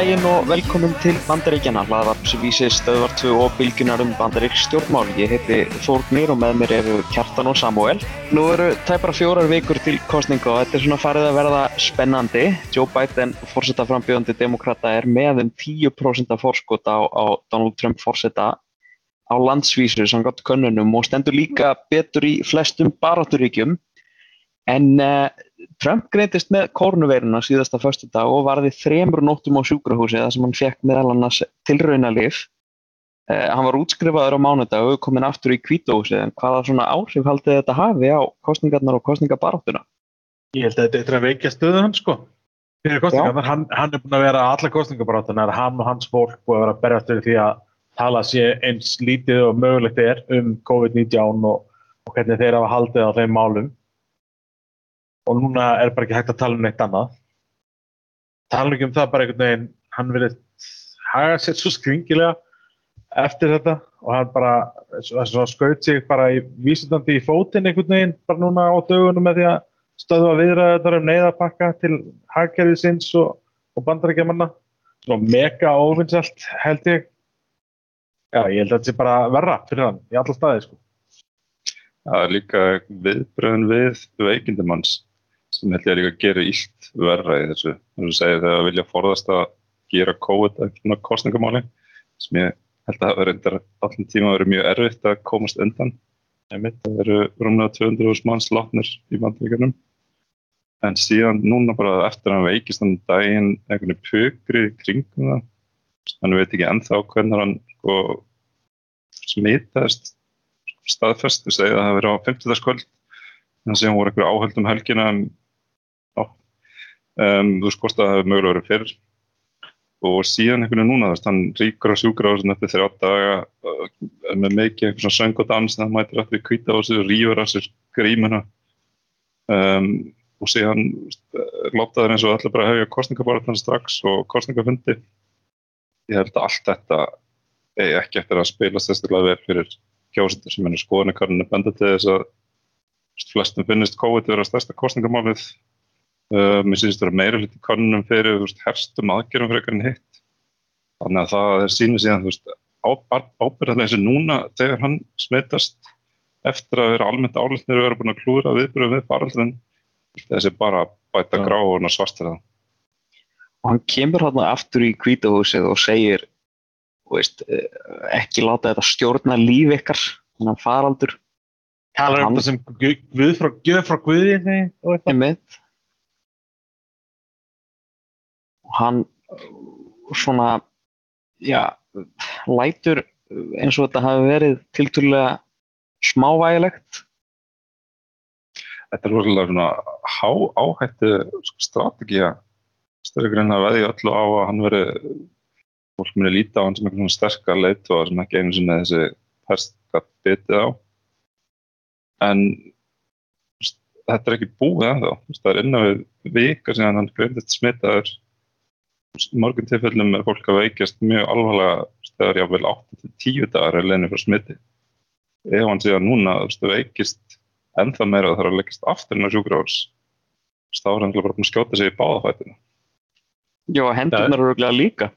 Daginn og velkomin til Bandaríkjana, hlaðvarpsvísi stöðvar 2 og bylgjunar um Bandarík stjórnmál. Ég heiti Þórnir og með mér eru Kjartan og Samuel. Nú eru tæpara fjórar vikur til kostninga og þetta er svona farið að verða spennandi. Joe Biden, fórsetaframbjöðandi demokrata, er með um 10% fórskot á, á Donald Trump fórseta á landsvísu samkvæmt könnunum og stendur líka betur í flestum barátturíkjum. En uh, Trump greintist með kórnuveiruna síðasta förstu dag og varði þremur nóttum á sjúkrahúsi þar sem hann fekk meðal annars tilraunalif. Uh, hann var útskrifaður á mánudag og komin aftur í kvítóhusi en hvaða svona áhrif haldið þetta hafi á kostningarnar og kostningabaráttuna? Ég held að þetta er að veikja stöðu hans sko. Fyrir kostningarnar, hann, hann er búin að vera alla kostningabaráttunar, hann og hans fólk búin að vera berjast fyrir því að tala sér eins lítið og mögulegt er um COVID-19 og, og hvernig þeir hafa haldið á þeim málum og núna er bara ekki hægt að tala um neitt annað. Tala ekki um það bara einhvern veginn hann verið haga sér svo skringilega eftir þetta og hann bara skaut sig bara í vísundandi í fótinn einhvern veginn bara núna á dögunum með því að stöðu að viðra þetta um neyðarpakka til hagkerfið sinns og, og bandarækjamanna svona mega óvinnsalt held ég. Já ég held að þetta sé bara verra fyrir hann í alla staði sko. Er líka viðbröðin við veikindamanns sem held ég að líka gera ílt verra í þessu. Þú segir þegar vilja forðast að gera COVID eitthvað kostningamáli sem ég held að það verður allir tíma að vera mjög erfitt að komast undan. Það eru rúmlega 200.000 manns látnir í bandvíkarnum en síðan núna bara eftir að hann veikist þannig daginn einhvern veginn pökri kringum það. Hann veit ekki ennþá hvernig hann sko, smitaðist staðfest, þú segið að það verið á 50. kvöld þannig að það voru einhverju áhöldum helgina en um, þú skoðst að það hefur mögulega verið fyrr. Og síðan einhvern veginn núna, að hann ríkur á sjúkra eftir þrjá daga uh, með mikið eitthvað svona söng og dans það mætir allir kvíta á sig rýfur á sig grímuna. Um, og síðan látaður eins og allir bara hefja kostningaborðan strax og kostningafundi ég held að allt þetta eigi ekki eftir að spila sérstaklega vel fyrir kjósendur sem er skoðanikarnir benda til þess að flestum finnist COVID vera stærsta kostningamálið. Uh, mér syns það meira hluti kannunum fyrir veist, herstum aðgerðum fyrir eitthvað hitt. Þannig að það er sínið síðan ábyrðarlega sem núna þegar hann smitast eftir að vera almennt álitnir og vera búin að klúra viðbyrju við faraldrin þessi bara bæta grá og svartir það. Og hann kemur hann aftur í kvítahúsið og segir veist, eh, ekki láta þetta stjórna líf ykkar, að faraldur Talar um það sem Guð frá, Guð frá Guði hann svona já, lætur eins og þetta hafi verið tilturlega smávægilegt. Þetta er rosalega svona há áhættu strategía stöðugurinn að veði öllu á að hann veri fólk muni líta á hann sem einhvern sterkar leitu sem ekki einu sinni þessi perska bitið á. En þetta er ekki búið ennþá. Það er innan við vika sem hann greintist smitaður morgun tilfellum er fólk að veikjast mjög alvarlega þegar jáfnveil 8-10 dagar er leginni frá smiti. Ef hann sé að núna veikist ennþá meira þarf að leggast aftur inn á sjúkráðs þá er hann bara að skjóta sig í báðafættinu Já, hendurnar eru glæða líka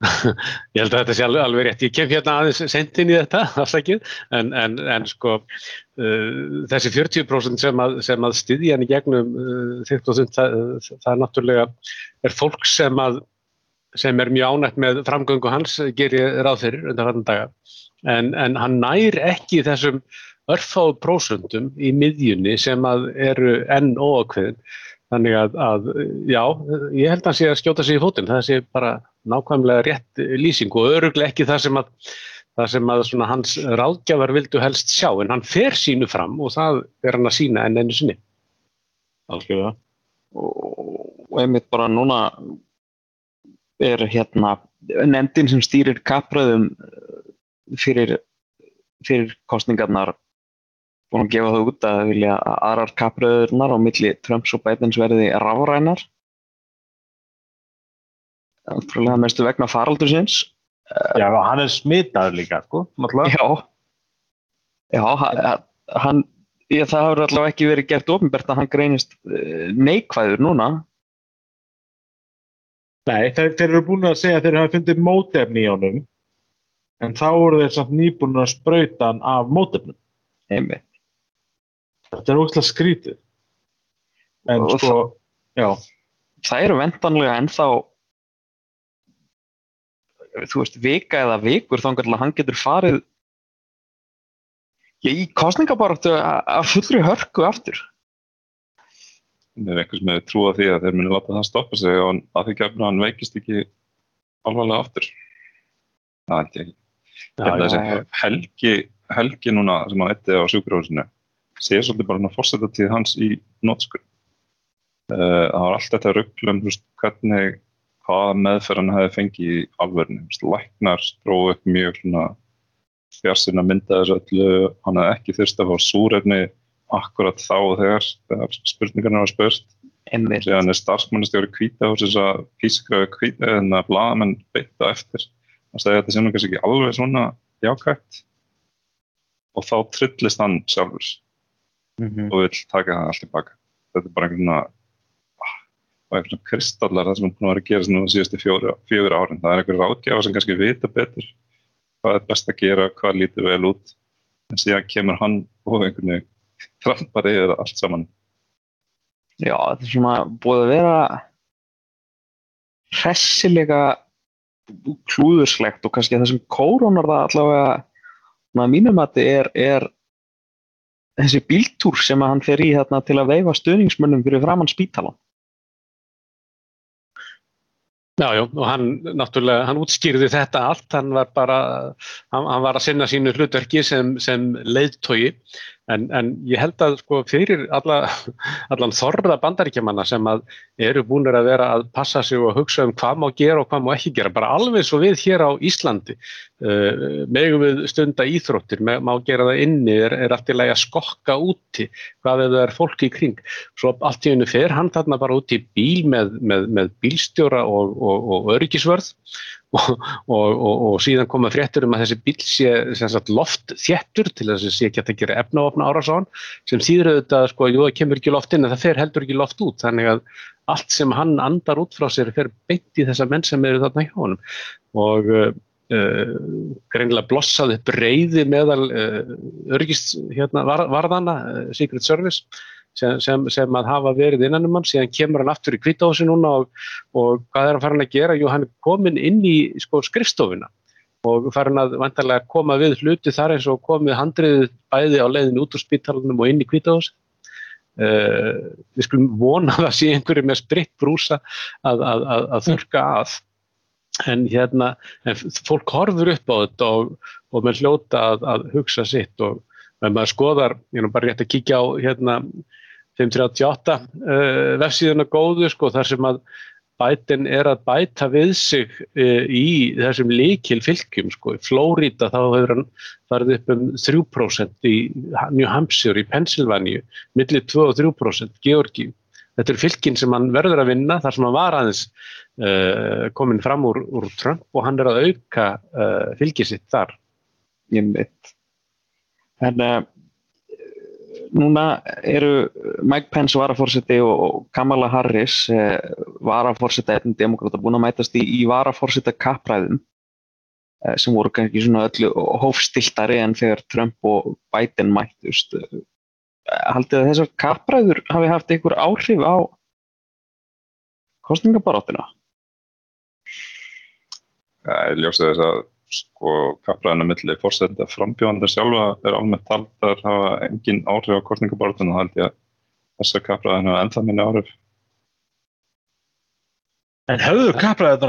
Ég held að þetta sé alveg, alveg rétt. Ég kem hérna aðeins sendin í þetta, afsakið, en, en, en sko uh, þessi 40% sem að, að styðja hann í gegnum uh, 30%, það, það er náttúrulega, er fólk sem, að, sem er mjög ánægt með framgöngu hans, ger ég ráð fyrir undan hvernig daga, en, en hann nær ekki þessum örfáð prósundum í miðjunni sem að eru enn óakveðin. Þannig að, að, já, ég held að hann sé að skjóta sig í fótinn, það sé bara nákvæmlega rétt lýsing og öruglega ekki það sem að, það sem að hans ráðgjafar vildu helst sjá, en hann fer sínu fram og það er hann að sína enn ennu sinni. Algjörða. Og einmitt bara núna er hérna nefndin sem stýrir kapröðum fyrir, fyrir kostningarnar búin að gefa það út að vilja að aðrar kapröðurnar á milli Trumps og Bidens verði rafrænar náttúrulega mestu vegna faraldur sinns Já, hann er smitaður líka sko, Já Já, hann ég, það hefur allavega ekki verið gert ofinbært að hann greinist neikvæður núna Nei, þeir, þeir eru búin að segja að þeir hafa fundið mótefni í honum en þá eru þeir samt nýbúin að sprauta hann af mótefnum. einmitt. Þetta er ógæslega skrítið. En Og sko, já, Það eru vendanlega ennþá þú veist, vika eða vikur til að hann getur farið í kostningabaráttu a- af fullri hörku aftur. Það er einhvers með trúa því að þeir muni láta það stoppa sig og að því gefna hann veikist ekki alvarlega aftur. Það held ég ekki. Að já. þessi helgi, helgi núna sem hann eitti á sjúkrahúsinu sé svolítið bara hann að fórseta tíð hans í nótskur. Uh, það var allt þetta rugglum, þú veist, hvernig, hvaða meðferð hann hefði fengið í veist, Læknar dróðu upp mjög svona fjarsinn að mynda þessu öllu, hann hefði ekki þurft að fá súrefni akkurat þá og þegar, þegar spurningarna var spurt. Einmitt. Síðan er starfsmannastjóri kvíta húsins að pískraðu kvíta en að blaðamenn beita eftir. Það segja að þetta sé nú kannski ekki alveg svona jákvægt og þá trillist hann sjálfur Mhm. og vill taka það allt tilbaka. Þetta er bara einhvern svona ah, og einhvern svona kristallar það sem er búin að vera að gera nú síðustu fjóri, fjögur árin. Það er einhver ráðgjafa sem kannski vita betur hvað er best að gera, hvað lítur vel út en síðan kemur hann og einhvern veginn trampar yfir allt saman. Já, þetta er svona búið að vera hressilega klúðurslegt og kannski það sem kórónar það allavega svona að mínum að er, er þessi bíltúr sem hann fer í hérna, til að veifa stuðningsmönnum fyrir framann spítalan. Já, já, og hann náttúrulega, hann útskýrði þetta allt, hann var bara, hann, hann var að sinna sínu hlutverki sem, sem leiðtogi, en, en ég held að sko fyrir alla, allan þorða bandaríkjamanna sem eru búinir að vera að passa sig og hugsa um hvað má gera og hvað má ekki gera, bara alveg svo við hér á Íslandi, uh, megum við stunda íþróttir, me- má gera það inni, er, er allt í lagi að skokka úti, hvað ef það er fólk í kring, svo allt í hennu fer hann þarna bara út í bíl með, með, með bílstjóra og, og, og öryggisvörð og, og, og, og síðan koma fréttur um að þessi bíl sé loft þéttur til þess að sé ekki að gera efnaofna árás á hann sem þýður auðvitað sko, jú það kemur ekki loft inn en það fer heldur ekki loft út. Þannig að allt sem hann andar út frá sér fer beint í þessa menn sem eru þarna hjá honum. Og uh, uh, greinilega blossaði upp reyði meðal uh, öryggist hérna, var, varðana, uh, Secret Service sem, sem, sem að hafa verið innan um hann, síðan kemur hann aftur í kvítahósi núna og, og hvað er hann farin að gera? Jú, hann er komin inn í sko, skrifstofuna og farin að vantarlega koma við hluti þar eins og komið handriðið bæði á leiðin út úr spítalunum og inn í kvítahósi. Uh, við skulum vona að það sé einhverju með spritt brúsa að, að, að, að þurka að en hérna en fólk horfur upp á þetta og, og með hljóta að hugsa sitt og ef maður skoðar, ég er bara rétt að kíkja á hérna 538 uh, vefsíðuna góðu sko þar sem að Biden er að bæta við sig uh, í þessum líkil fylgjum sko, í Flórida þá hefur hann farið upp um 3% í New Hampshire, í Pennsylvania millir 2 og 3%, Georgi þetta er fylgin sem hann verður að vinna þar sem hann var aðeins uh, komin fram úr, úr Trump og hann er að auka fylgið sitt þar. Ég veit. En uh, núna eru Mike Pence varaforseti og Kamala Harris uh, varaforseta einn demokráta búin að mætast í, í varaforseta kappræðum uh, sem voru kannski svona öllu hófstiltari en þegar Trump og Biden mættust. Uh, haldið að þessar kappræður hafi haft einhver áhrif á kostningabaráttuna? Það er ljósið þess að sko kappræðina milli fórsenda frambjóðandar sjálfa er almennt taldar hafa engin áhrif á kostningaborðinu og held ég að þessar kappræðina hafa ennþá minni áhrif. En höfðu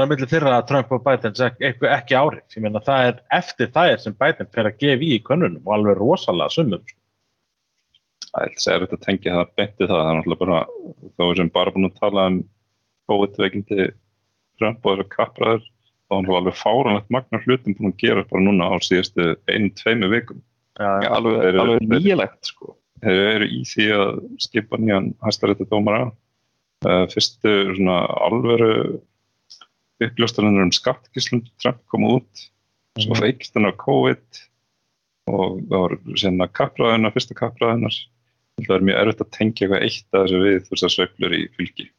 að milli þeirra Trump og Biden ekki, ekki árið? Ég meina það er eftir það er sem Biden fer að gefa í í könnunum og alveg rosalega summum. Það er sér að tengja það beinti það, það er náttúrulega bara þó sem bara búin að tala um COVID-veikindi Trump og þessar kappræður þá er alveg fáranlegt magna hlutum búin að gera bara núna á síðustu einu, tveimu vikum. Já, alveg, Þeir eru- alveg nýjalegt sko. Þeir eru í því að skipa nýjan hæstarétta dómara. Uh, fyrstu svona alvöru uppljóstanir um skattkíslum Trump kom út, svo Mhm. veikist hann á COVID og það var sérna kappræðina, fyrsta kappræðinar. Það er mjög erfitt að tengja eitthvað eitt að þessu við þessar sveiflur í fylgi.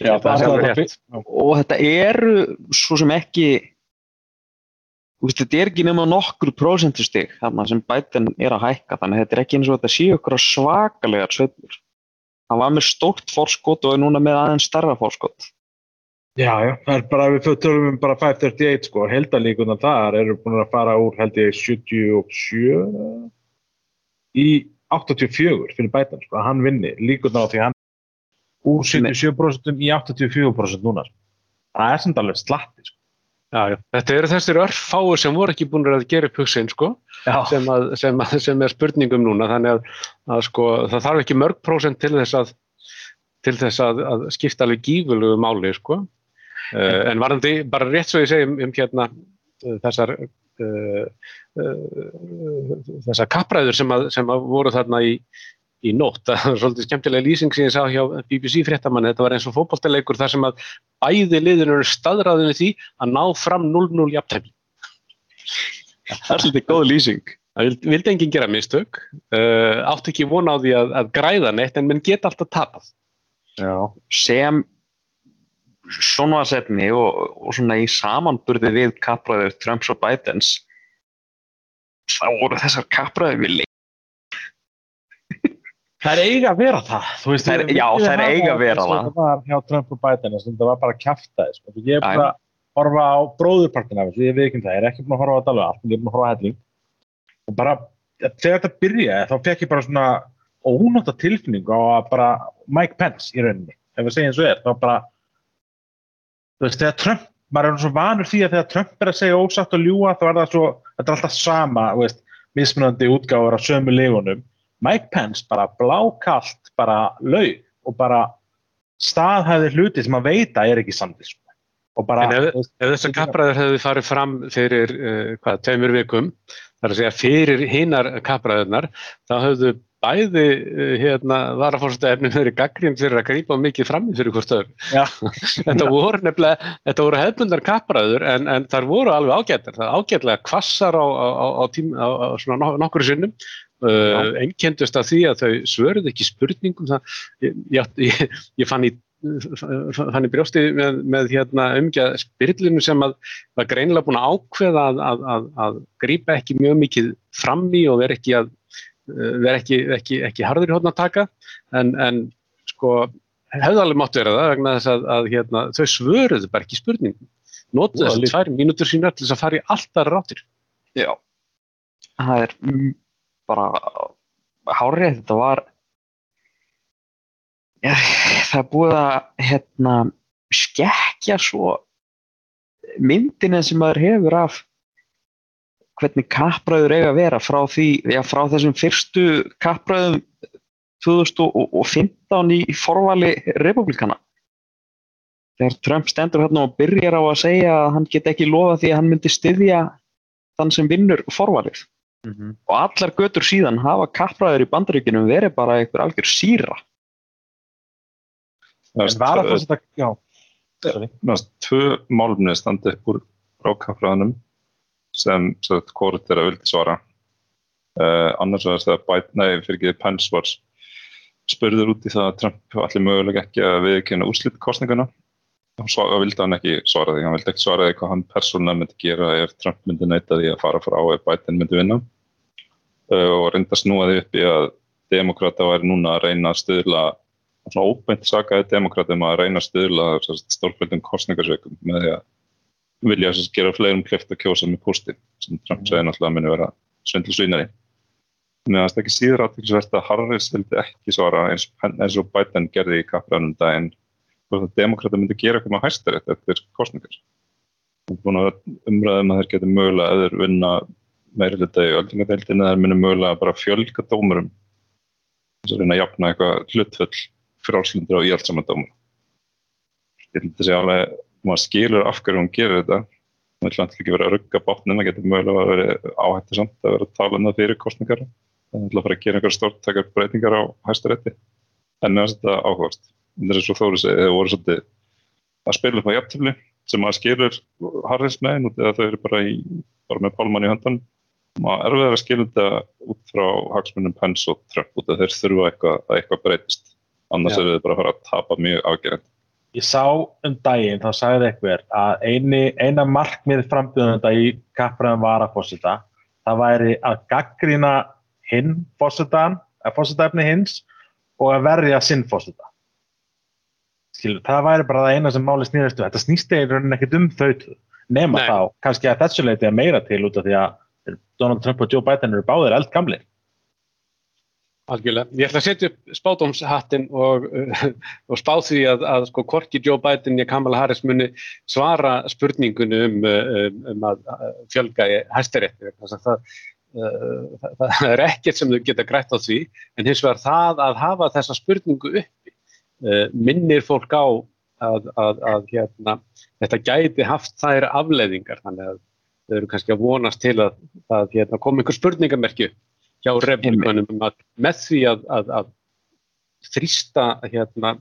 Já, það það- rétt. og þetta eru svo sem ekki veist, þetta er ekki nema nokkur prósentustig þarna sem Biden er að hækka þannig að þetta er ekki eins og þetta séu ykkur svakalegar sveiflur. Hann var með stórt forskot og er núna með aðeins starra forskot. Já, já, það er bara, við tölum um bara 538 sko, heldalíkunar þar eru búin að fara úr held ég 77 í 84 fyrir bætan, sko, hann vinni. Líkunar á því að hann úr 77% í 84% núna. Það er samt alveg slatti, sko. Já, já. Þetta eru þessir örfáur sem voru ekki búin að gera upp hugsin sko, sem, að, sem, að, sem er spurningum núna þannig að, að sko, það þarf ekki mörg prósent til þess að til þess að, að skipta alveg gífulegu máli sko. uh, en varðandi bara rétt svo ég segi um, um hérna uh, þessar uh, þessar kappræður sem, að, sem að voru þarna í í nótt, það var svolítið skemmtilega lýsing sem ég sá hjá BBC fréttamann, þetta var eins og fótballtalegur þar sem að bæði liðin eru staðræðinu því að ná fram 0-0 jafntæfli. það er svolítið góð lýsing. Það vildi, enginn gera mistök, uh, átti ekki vona á því að, að græða neitt en menn geta alltaf tapað. já, sem sjónvarsefni og, og svona í samanburði við kappræður Trumps og Bidens þá voru þessar kappræður við það er eiga að vera það, þú veist. Við- já, þær hafa eiga að vera eins og það. Það var hjá Trump og Biden, þess að það var bara kjaftaði, sko. Ég er bara að horfa á bróðurpartin af þessu, ég veit ekki um það, ég er ekki búin að horfa á þetta alveg allt, ég er búin að horfa á helling. Og bara, þegar þetta byrjaði, þá fekk ég bara svona ónóta tilfinning á að bara Mike Pence í rauninni, ef við segjum svo er, þá bara, þú veist, þegar Trump, maður er svo vanur því að þegar Trump er að segja ósatt og ljúa, þá er það svo, þetta er alltaf sama, veist, mismunandi útgáfur af sömu lifunum. Mike Pence bara blákalt, bara laug og bara staðhæði hluti sem að veita er ekki sandi, sko. Og bara, En ef, ef þessar kappræður hefðu farið fram fyrir uh, hvað, tveimur vikum, þar að segja fyrir hinar kappræðurnar, þá höfðu bæði uh, hérna, varafórstu efnum verið gaggrín fyrir að grípa mikið fram í fyrir hvort öður. Þetta voru nefnilega, þetta voru hefbundar kappræður en, en þar voru alveg ágættar. Það ágætlega kvassar á, á, á, á, svona nok- nokkru sinnum. Uh, einkendust af því að þau svöruðu ekki spurningum það, ég, ég, ég, fann í fann í brjósti með, með hérna, umgjað spyrlinu sem að var greinilega búin að ákveða að, að, að, að grípa ekki mjög mikið fram í og vera ekki, að, uh, vera ekki, ekki, ekki harður í hodna taka. En, en sko hefði alveg mátt vera það vegna þess að, að hérna, þau svöruðu bara ekki spurningum. Þessar lítið. tvær mínútur sínar til þess að fara í alltaf ráttir Já, það er mm, bara hárið, þetta var ja, það búið að hérna, skekkja svo myndina sem maður hefur af hvernig kappræður eiga að vera frá því, já, frá þessum fyrstu kappræðum 2015 í forvali republikana þegar Trump stendur hérna og byrjar á að segja að hann get ekki lofa því að hann myndi styðja þann sem vinnur forvalið og allar götur síðan hafa kappræður í bandaríkinum verið bara einhver algjör síra. En var að það þetta, já, sorry. Næst, tvö málumni standi upp úr rákafræðanum sem hvort er að vildi svara. Uh, annars var það Biden, nei, fyrir ekki Pence var spurður út í það að Trump allir mögulega ekki að viðkynna úrslit kostninguna sva- vildi hann ekki svara því hann vildi ekki svara því hvað hann persónulega myndi gera ef Trump myndi neita því að fara frá ef Biden myndi vinna uh, og reynda að snúa því upp í að demokrata væri núna að reyna að stuðla svona óbeint sakaði demokratum að reyna að stuðla stórfjöldum kostningarsveikum með því að vilja að gera fleirum klift að kjósa með pústi sem Trump segir náttúrulega að muni vera svindlu svínari. Mér finnst ekki síður aðtilsvert að Harris vildi ekki svara eins, eins og Biden gerði í kappræðanum daginn hvort að demokrata myndi gera eitthvað með hæstarétt eftir kostningar. Það er búin að umræðum að þeir geti mögulega að þeir vinna meiri hluta í öldingadeildinu þeir muni mögulega bara fjölga dómurum þess að reyna að jafna eitthvað hlutföll frálslindur og íhald saman dómur. Ég held að segja alveg, maður skilur af hverju hún gerir þetta. Það vil alltaf ekki vera að rugga bátnum, það getur mögulega að vera áhættu samt að vera að tala um það fyrir kostningar. Það er alltaf að fara að gera einhver stórtækar breytingar á hæstarétti. En finnst þetta áhugast. Það er svo Þóri segið, þau voru svolítið að spila upp á jafntöfli sem maður skilur Harris megin út eða þau eru bara, í, bara með pálmann í höndan. Maður er verið að skilja þetta út frá hagsmunum Pence og Trump út að þeir þurfa eitthvað, að eitthvað breytist annars Já. eru þið bara að fara að tapa mjög afgerðandi. ég sá um daginn, þá sagði einhver að eini, eina markmið frambjöðunda í kappræðum varafósita það væri að gaggrina hinn fósitan, að fósitaefni hins og að verja sinn fósita. Skilur, það væri bara það eina sem máli snýðastu. Þetta snýst eða raunin ekkert um þau nema Nei. þá, kannski að þessu leiti er meira til út af því að Donald Trump og Joe Biden eru báðir eldgamlir. Algjörlega. Ég ætla að setja upp spátumshattin og, uh, og spá því að, að sko Korki Joe Biden og Kamala Harris muni svara spurningunni um, um, um að fjölga í hæstarétti. Það, uh, það, er ekkert sem þau geta grætt á því en hins vegar það að hafa þessa spurningu uppi uh, minnir fólk á að, að, að hérna, þetta gæti haft þær afleiðingar þannig að þau eru kannski að vonast til að, að hérna, koma einhver spurningamerki upp hjá republikanum um að með því að, að, að þrýsta hérna,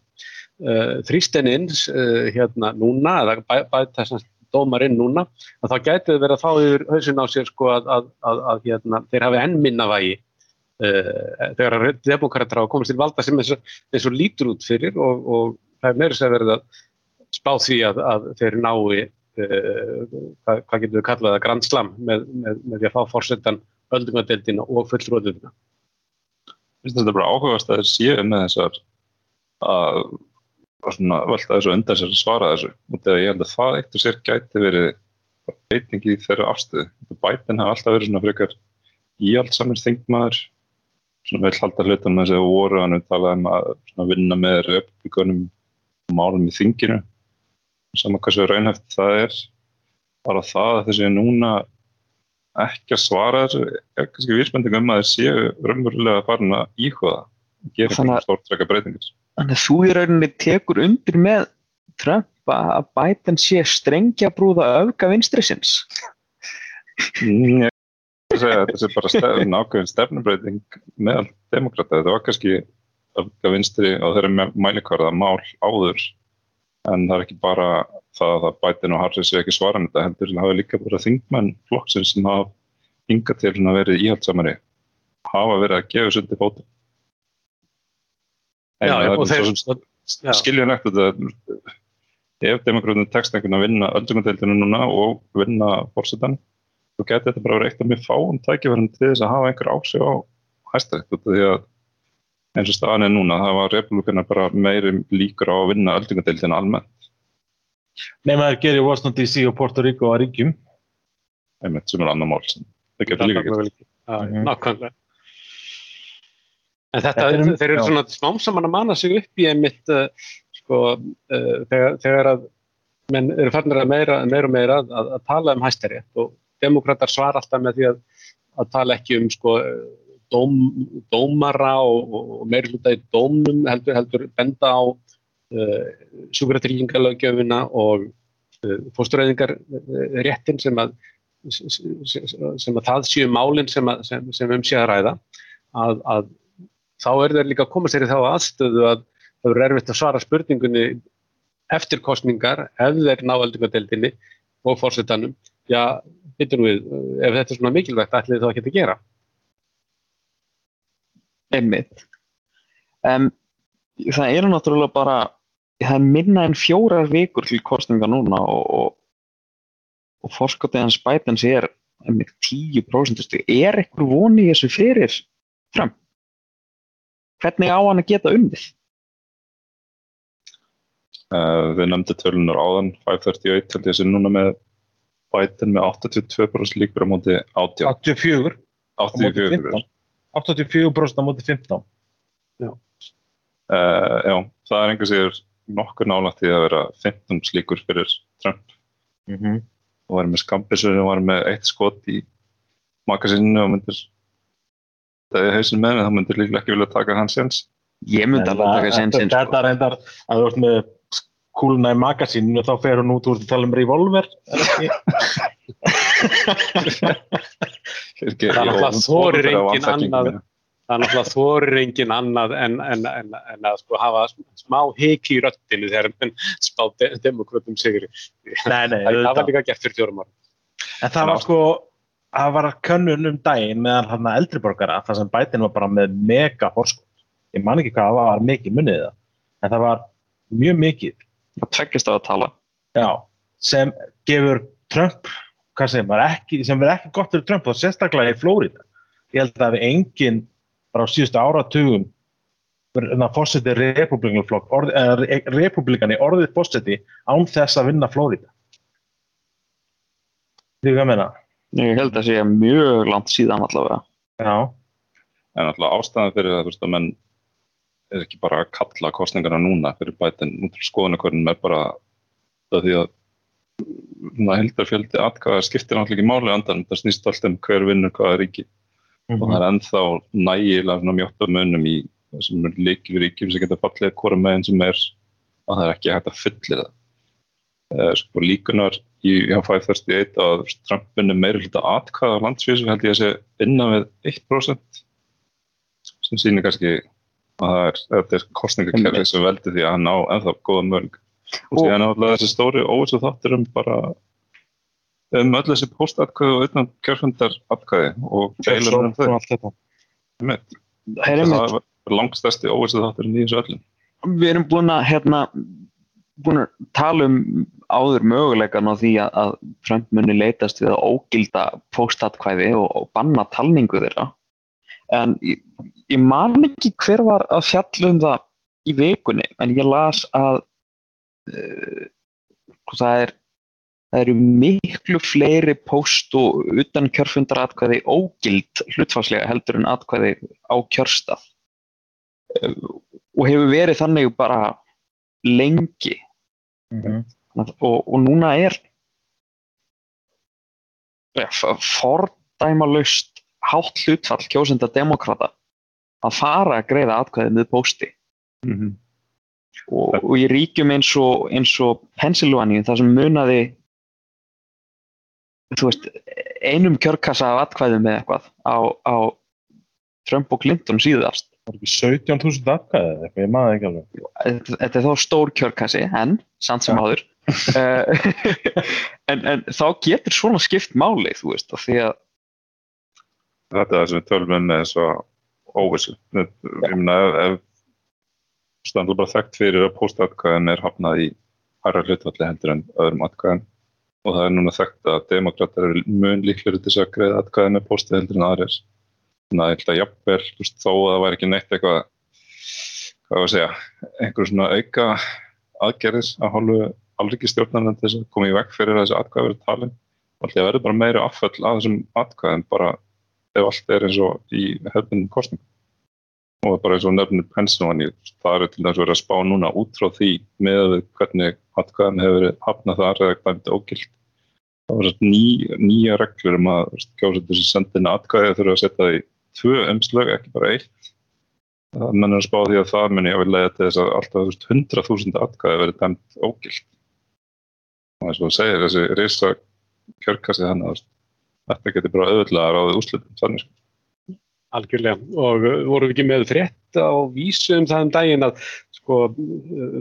uh, þrýsteninn uh, hérna núna eða bæ, bæta þess dómarinn núna að þá gæti þau verið að fá yfir hausin á sér sko að, að hérna, þeir hafi enn minna vægi þegar að demokrater hafa komast til valda sem eins og, eins og lítur út fyrir og, og það er meira sem verið að spá því að þeir nái hvað, hvað getur við kallað að grand slam með, með, með því að fá fórsetan öldungadeildina og fulltróðuna. Þetta er bara áhugast að þeir séu með þessar að velta þessu undan sér að svara þessu og þegar ég held að það eitt og sér gæti verið breyting í þeirra afstöðu. Bætin hafa alltaf verið svona frekar íhaldsamir þingmaður svona vel halda hlutan með þessu voru hann við talaðum að vinna með republikunum málum í þinginu saman hvað svo raunhæft það er bara það að þessi núna ekki að svara er kannski vísbending um að þeir séu raunverulega farin að íhuga og gera einhverjum stórtrækka breytingar. Þannig að þú í rauninni tekur undir með Trump að Biden sé strengja brúða öfga vinstrisins? Mm, ég segja að sé bara stefn, ákveðin stefnubreiting meðal demokrata. Þetta var kannski öfga vinstri á þeirra mælikvarða mál áður en það er ekki bara það að Biden og Harris er ekki svaran þetta heldur það hafa líka bara þingmenn flokksins sem hafa hinga til að vera íhaldsamari hafa verið að gefa sundi fótum Já, og þeir skilja nægt þetta ef demokratinu tekst einhvern að vinna öldungadeildinu núna og vinna fórsetan þá getur þetta bara verið eitt af mjög fáum tækifærum til þess að hafa einhver ásig á hæstarétt því að eins og staðan er núna, það var republikanar bara meiri líkur á að vinna öldungadeildina almennt. Að það gerir Washington DC og Puerto Rico að ríkjum. Einmitt, sem er annar mál sem það getur líka gett. Nákvæmlega. En þetta, er, þeir eru svona smám saman að mana sig upp í einmitt, uh, sko, uh, þegar, þegar að menn eru farnir að meira, meira og meira að, að, að tala um hæstarétt og demokrater svara alltaf með því að, að tala ekki um, sko, dóm, dómara og, og meiri hluta í dómnum heldur, heldur benda á uh, sjúkratryggingalögjöfuna og uh, fóstureyðingarréttin sem að sem að það séu málinn sem, sem, sem um sé að ræða. Að, að þá er þeir líka að koma sér í þá aðstöðu að það eru erfitt að svara spurningunni eftir kostningar ef þeir ná aldingadeildinni og fórsetanum já, hittum við, ef þetta er svona mikilvægt ætlið þá ekki að gera Einmitt. Um, það eru náttúrulega bara, það er minna en fjórar vikur til kostninga núna og, og, og forskotið hans bætans er einmitt 10% er eitthvað voni í þessu fyrir fram? Hvernig á hann að geta unnið? Uh, við nefndi tölunar áðan, 531 held ég sem núna með bætin með 82% líkur á móti 80. 84. 84. 84% á móti 15. Já. Uh, já, það er einhver sigur nokkur nálægt í að vera 15 slíkur fyrir Trump. Mm -hmm. Og var með skambisur og var með eitt skot í magasinu og myndir það er hausin með henni, þá myndir líklega ekki vilja taka hans séns. Ég myndi alveg taka sénsinn. Þetta sko. er reyndar að þú ert með kúluna í magasinu og þá fer hún út úr að tala um revolver, er það er náttúrulega þorir engin annað það er náttúrulega þorir engin annað en, en, en, en að sko hafa smá hiki í röttinu þegar menn spá de demokratum sigri. Nei, nei, það var líka gert fyrir fjórum árum. En það var sko það var könnun um daginn meðan hann eldri borgara þar sem bætin var bara með mega horskot ég man ekki hvað það var mikið munnið það. En það var mjög mikið. að tveggjast á að tala Já, sem gefur Trump, hvað segir maður, ekki, sem verður ekki gott fyrir Trump og sérstaklega í Flórida. Ég held að við enginn bara á síðustu áratugum fórseti republikani orðið fórseti án þess að vinna Flórida. Því hvað meina? Ég held að sé mjög langt síðan allavega. Já. En alltaf ástæðan fyrir það, þú veist, að menn er ekki bara að kalla kostningarna núna fyrir bætin, skoðunarkvörnum er bara það því að heldar fjöldi atkvæða skiptir náttúrulega ekki máli andan, það snýst alltaf um hver vinnur hvaða ríki mm -hmm. og það er ennþá nægilega mjótt af munum í þessum líkilríkjum sem geta fallið hvora meginn sem er og það er ekki hægt að fyllir það. Uh, sko líkunar í H531 að Trumpin er meira hluta atkvæða á landsvísu held ég að sé innan við 1% sem sýnir kannski að það er kostningakerfi sem veldi því að hann á ennþá góða mörg. Og því að náttúrulega þessi stóri óvissu þáttur um bara um öll þessi póstatkvæði og utan kjörfundar atkvæði og feilur um þau. það var langstæsti óvissu þátturinn í þessu öllum Við erum búin að hérna búin að tala um áður möguleikan á því að, muni leitast við að ógilda póstatkvæði og, og banna talningu þeirra en ég, ég man ekki hver var að fjalla um það í vikunni en ég las að uh, það er það eru miklu fleiri póst og utan kjörfundaratkvæði ógild hlutfarslega heldur en atkvæði á kjörstað uh, og hefur verið þannig bara lengi mm -hmm. og, og núna er ja, fordæmalust hátt hlutfall kjósenda demokrata að fara að greiða atkvæðið með pósti. Mm -hmm. og, og í ríkjum eins og, og Pennsylvania það sem munaði þú veist einum kjörkassa af atkvæðið með eitthvað á, á Trump og Clinton síðast. Það er ekki 17.000 atkvæðið eitthvað, ég maður ekki alveg. Þetta er þá stór kjörkassi en, samt sem áður. Eh, en, en þá getur svona skipt máli þú veist, af því að þetta er það sem við tölum um með þessu óvissu. Ég meina ef standur bara þekkt fyrir að póstatkvæðin er hafnað í hærra hlutvalli heldur en öðrum atkvæðin og það er núna þekkt að demokrater eru mun líkleri til þess að greiða atkvæðin með pósti heldur en aðrir. Þannig að ég held að jafnvel, þó að það væri ekki neitt eitthvað, hvað var að segja, einhver svona auka aðgerðis að hálfu alrikistjórnarinn til þess að koma í vekk fyrir þessi atkvæði verið talin. Það verður bara meiri afföll að þessum atkvæðin bara ef allt er eins og í hefðbundum kostningum. Og bara eins og nefnir Pennsylvania, það eru til dæmis verið að spá núna út frá því með hvernig atkvæðan hefur hafnað þar eða eitthvað ógilt. Það svona ný, nýja reglur um að kjósendur sem sendina atkvæði þurfa að setja það í tvö umslög, ekki bara eitt. Það mennur að spá því að það muni að vilja til þess að alltaf 100.000 atkvæði verið dæmt ógilt. Og eins og það segir þessi reysa kjörkassi þannig að þetta getur bara auðvitað að ráða úslutum þannig. Sko. Algjörlega og uh, vorum við ekki með frétt á vísu um það um daginn að sko uh,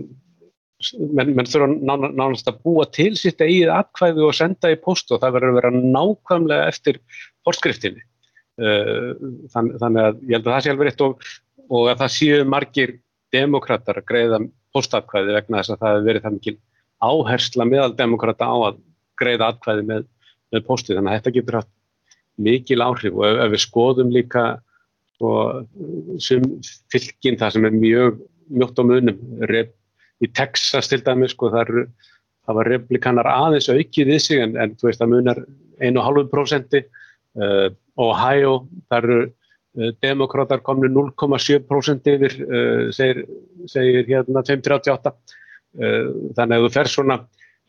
menn, menn þurfa ná, nánast að búa til sitt eigið atkvæði og senda í post og það verður að vera nákvæmlega eftir forskriftinni. Uh, þann, þannig að ég held að það sé alveg rétt og, og að það séu margir demokrater að greiða postatkvæði vegna þess að það hefur verið það mikil áhersla meðal demokrata á að greiða atkvæði með með posti þannig að þetta getur haft mikil áhrif og ef, ef við skoðum líka sko, fylginn það sem er mjög mjótt á munum Rep, í Texas til dæmis sko, það, er, það var replikanar aðeins aukið við sig en, en þú veist það munar 1,5% uh, Ohio það eru uh, demokrátar komni 0,7% yfir uh, segir, segir hérna 538 uh, þannig að þú fer svona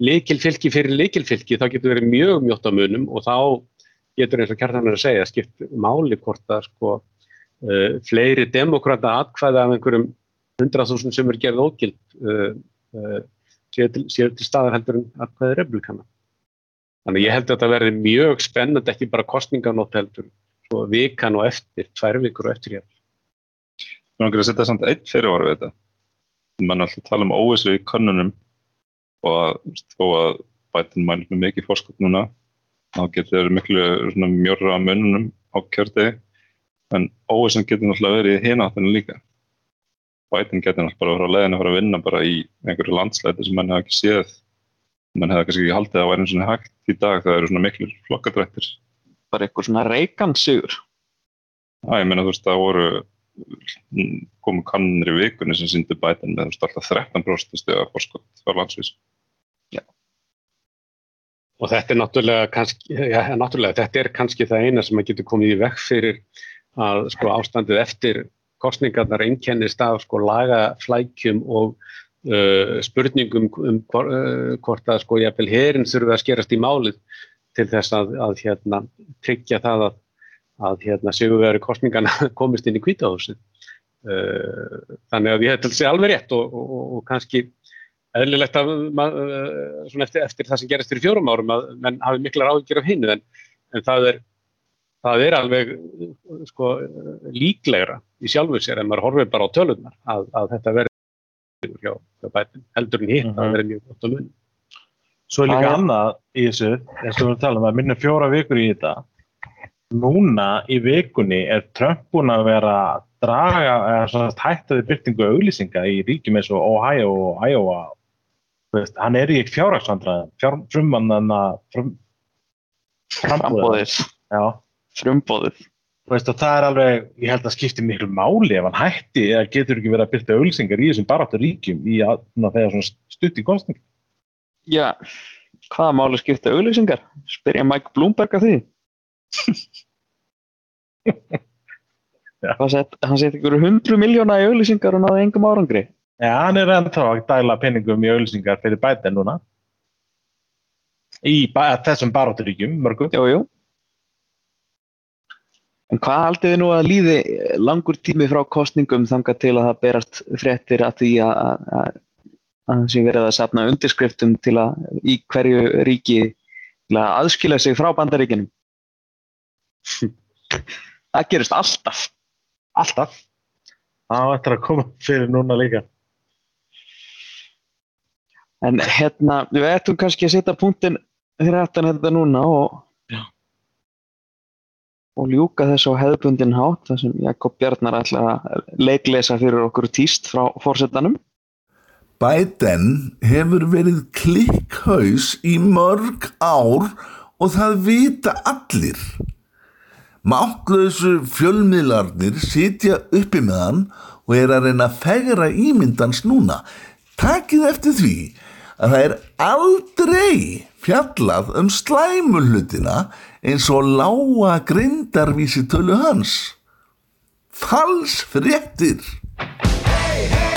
likilfylki fyrir likilfylki þá getur verið mjög mjótt á munum og þá getur eins og kjartanar að segja skipt máli hvort að sko uh, fleiri demokrata atkvæða af einhverjum 100.000 sem er gerð ógild uh, uh, séu til, til staðar heldur en atkvæði republikana. Þannig ég held að þetta verði mjög spennand ekki bara kostninganótt heldur svo vikan og eftir, tvær vikur og eftir hér. Þú náttúrulega setja samt eitt fyrirvaru við þetta. Man er alltaf að tala um óvissu í konunum og þó að bætin mælir með mikið fórskap núna þá getur það miklu mjörra mununum á kjördi en óvissan getur náttúrulega verið í hináttunum líka. Biden getur náttúrulega bara að vera á leiðin að fara að vinna bara í einhverju landslæti sem mann hefði ekki séð. Mann hefði kannski ekki haldið að væri eins og hægt. Í dag það eru svona miklu flokkadrættir. Bara eitthvað svona reikansigur Já, ég meina þú veist það voru komu kannir í vikunni sem sýndi Biden með alltaf 13% steg að forskott á landsvís Og þetta er náttúrulega kannski, já, náttúrulega, þetta er kannski það eina sem að getur komið í vekk fyrir að sko ástandið eftir kostningarnar einkennist af sko lagaflækjum og uh, spurningum um hvor, uh, hvort að sko herin þurfi að skerast í málið til þess að, að hérna tryggja það að, að hérna sigurveri kostningarna komist inn í kvítahúsið. Uh, þannig að ég til að segja alveg rétt og, og, og kannski eðlilegt að svona eftir, eftir það sem gerist fyrir fjórum árum að menn hafi miklar áhyggjur af hinnu en, en það er það er alveg sko, líklegra í sjálfu sér en maður horfið bara á tölunar að, að þetta verður hjá, hjá bætin heldur en hitt mm -hmm. að verður mjög gott að mun Svo er líka annað í þessu eins og við talum að minna fjóra vikur í þetta núna í vikunni er Trump búin að vera að draga hættaði byrtingu auðlýsinga í ríkjum eins og Ohio og Iowa. Veist, hann er í fjárhagsvandræðin fjár, frummanna frum, frambóðis frumbóðið það er alveg, ég held að skipti miklu máli ef hann hætti eða getur ekki verið að byrta auðlýsingar í þessum baráttur ríkjum í að það er stutt í kostning Já, hvaða máli skipta auðlýsingar? Spyrja Mike Bloomberg af því hann seti ykkur hundru miljóna í auðlýsingar og náði engum árangri Já, hann er ennþá að dæla penningum í auðlýsingar fyrir bætinn núna. Í þessum barótturíkjum, mörgum. Jú, jú. En hvað haldið þið nú að líði langur tími frá kostningum þanga til að það berast fréttir að því að það sé verið að sapna undirskriftum til að í hverju ríki til að aðskila sig frá bandaríkinum? það gerist alltaf. Alltaf? Það ættir að koma fyrir núna líka. En hérna, við ættum kannski að setja punktin aftan þetta núna og, og ljúka þess á hefðbundin hátt, þar sem Jakob Bjarnar ætla að leiklesa fyrir okkur tíst frá fórsetanum. Biden hefur verið klikkhaus í mörg ár og það vita allir. Máttlausu fjölmiðlarnir sitja uppi með hann og er að reyna að fegra ímyndans núna. Takið eftir því að það er aldrei fjallað um slæmullutina eins og lága grindarvísi tölu hans. Fals fréttir! Hey, hey!